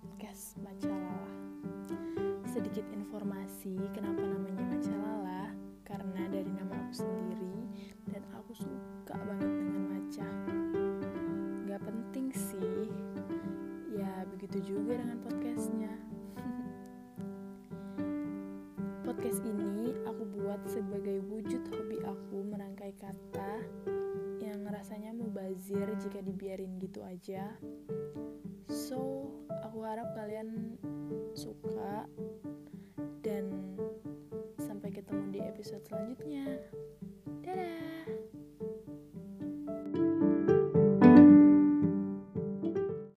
podcast Macalala. Sedikit informasi kenapa namanya Macalala, karena dari nama aku sendiri dan aku suka banget dengan maca. Gak penting sih, ya begitu juga dengan podcastnya. Podcast ini aku buat sebagai wujud hobi aku merangkai kata yang rasanya mubazir jika dibiarin gitu aja Kalian suka dan sampai ketemu di episode selanjutnya.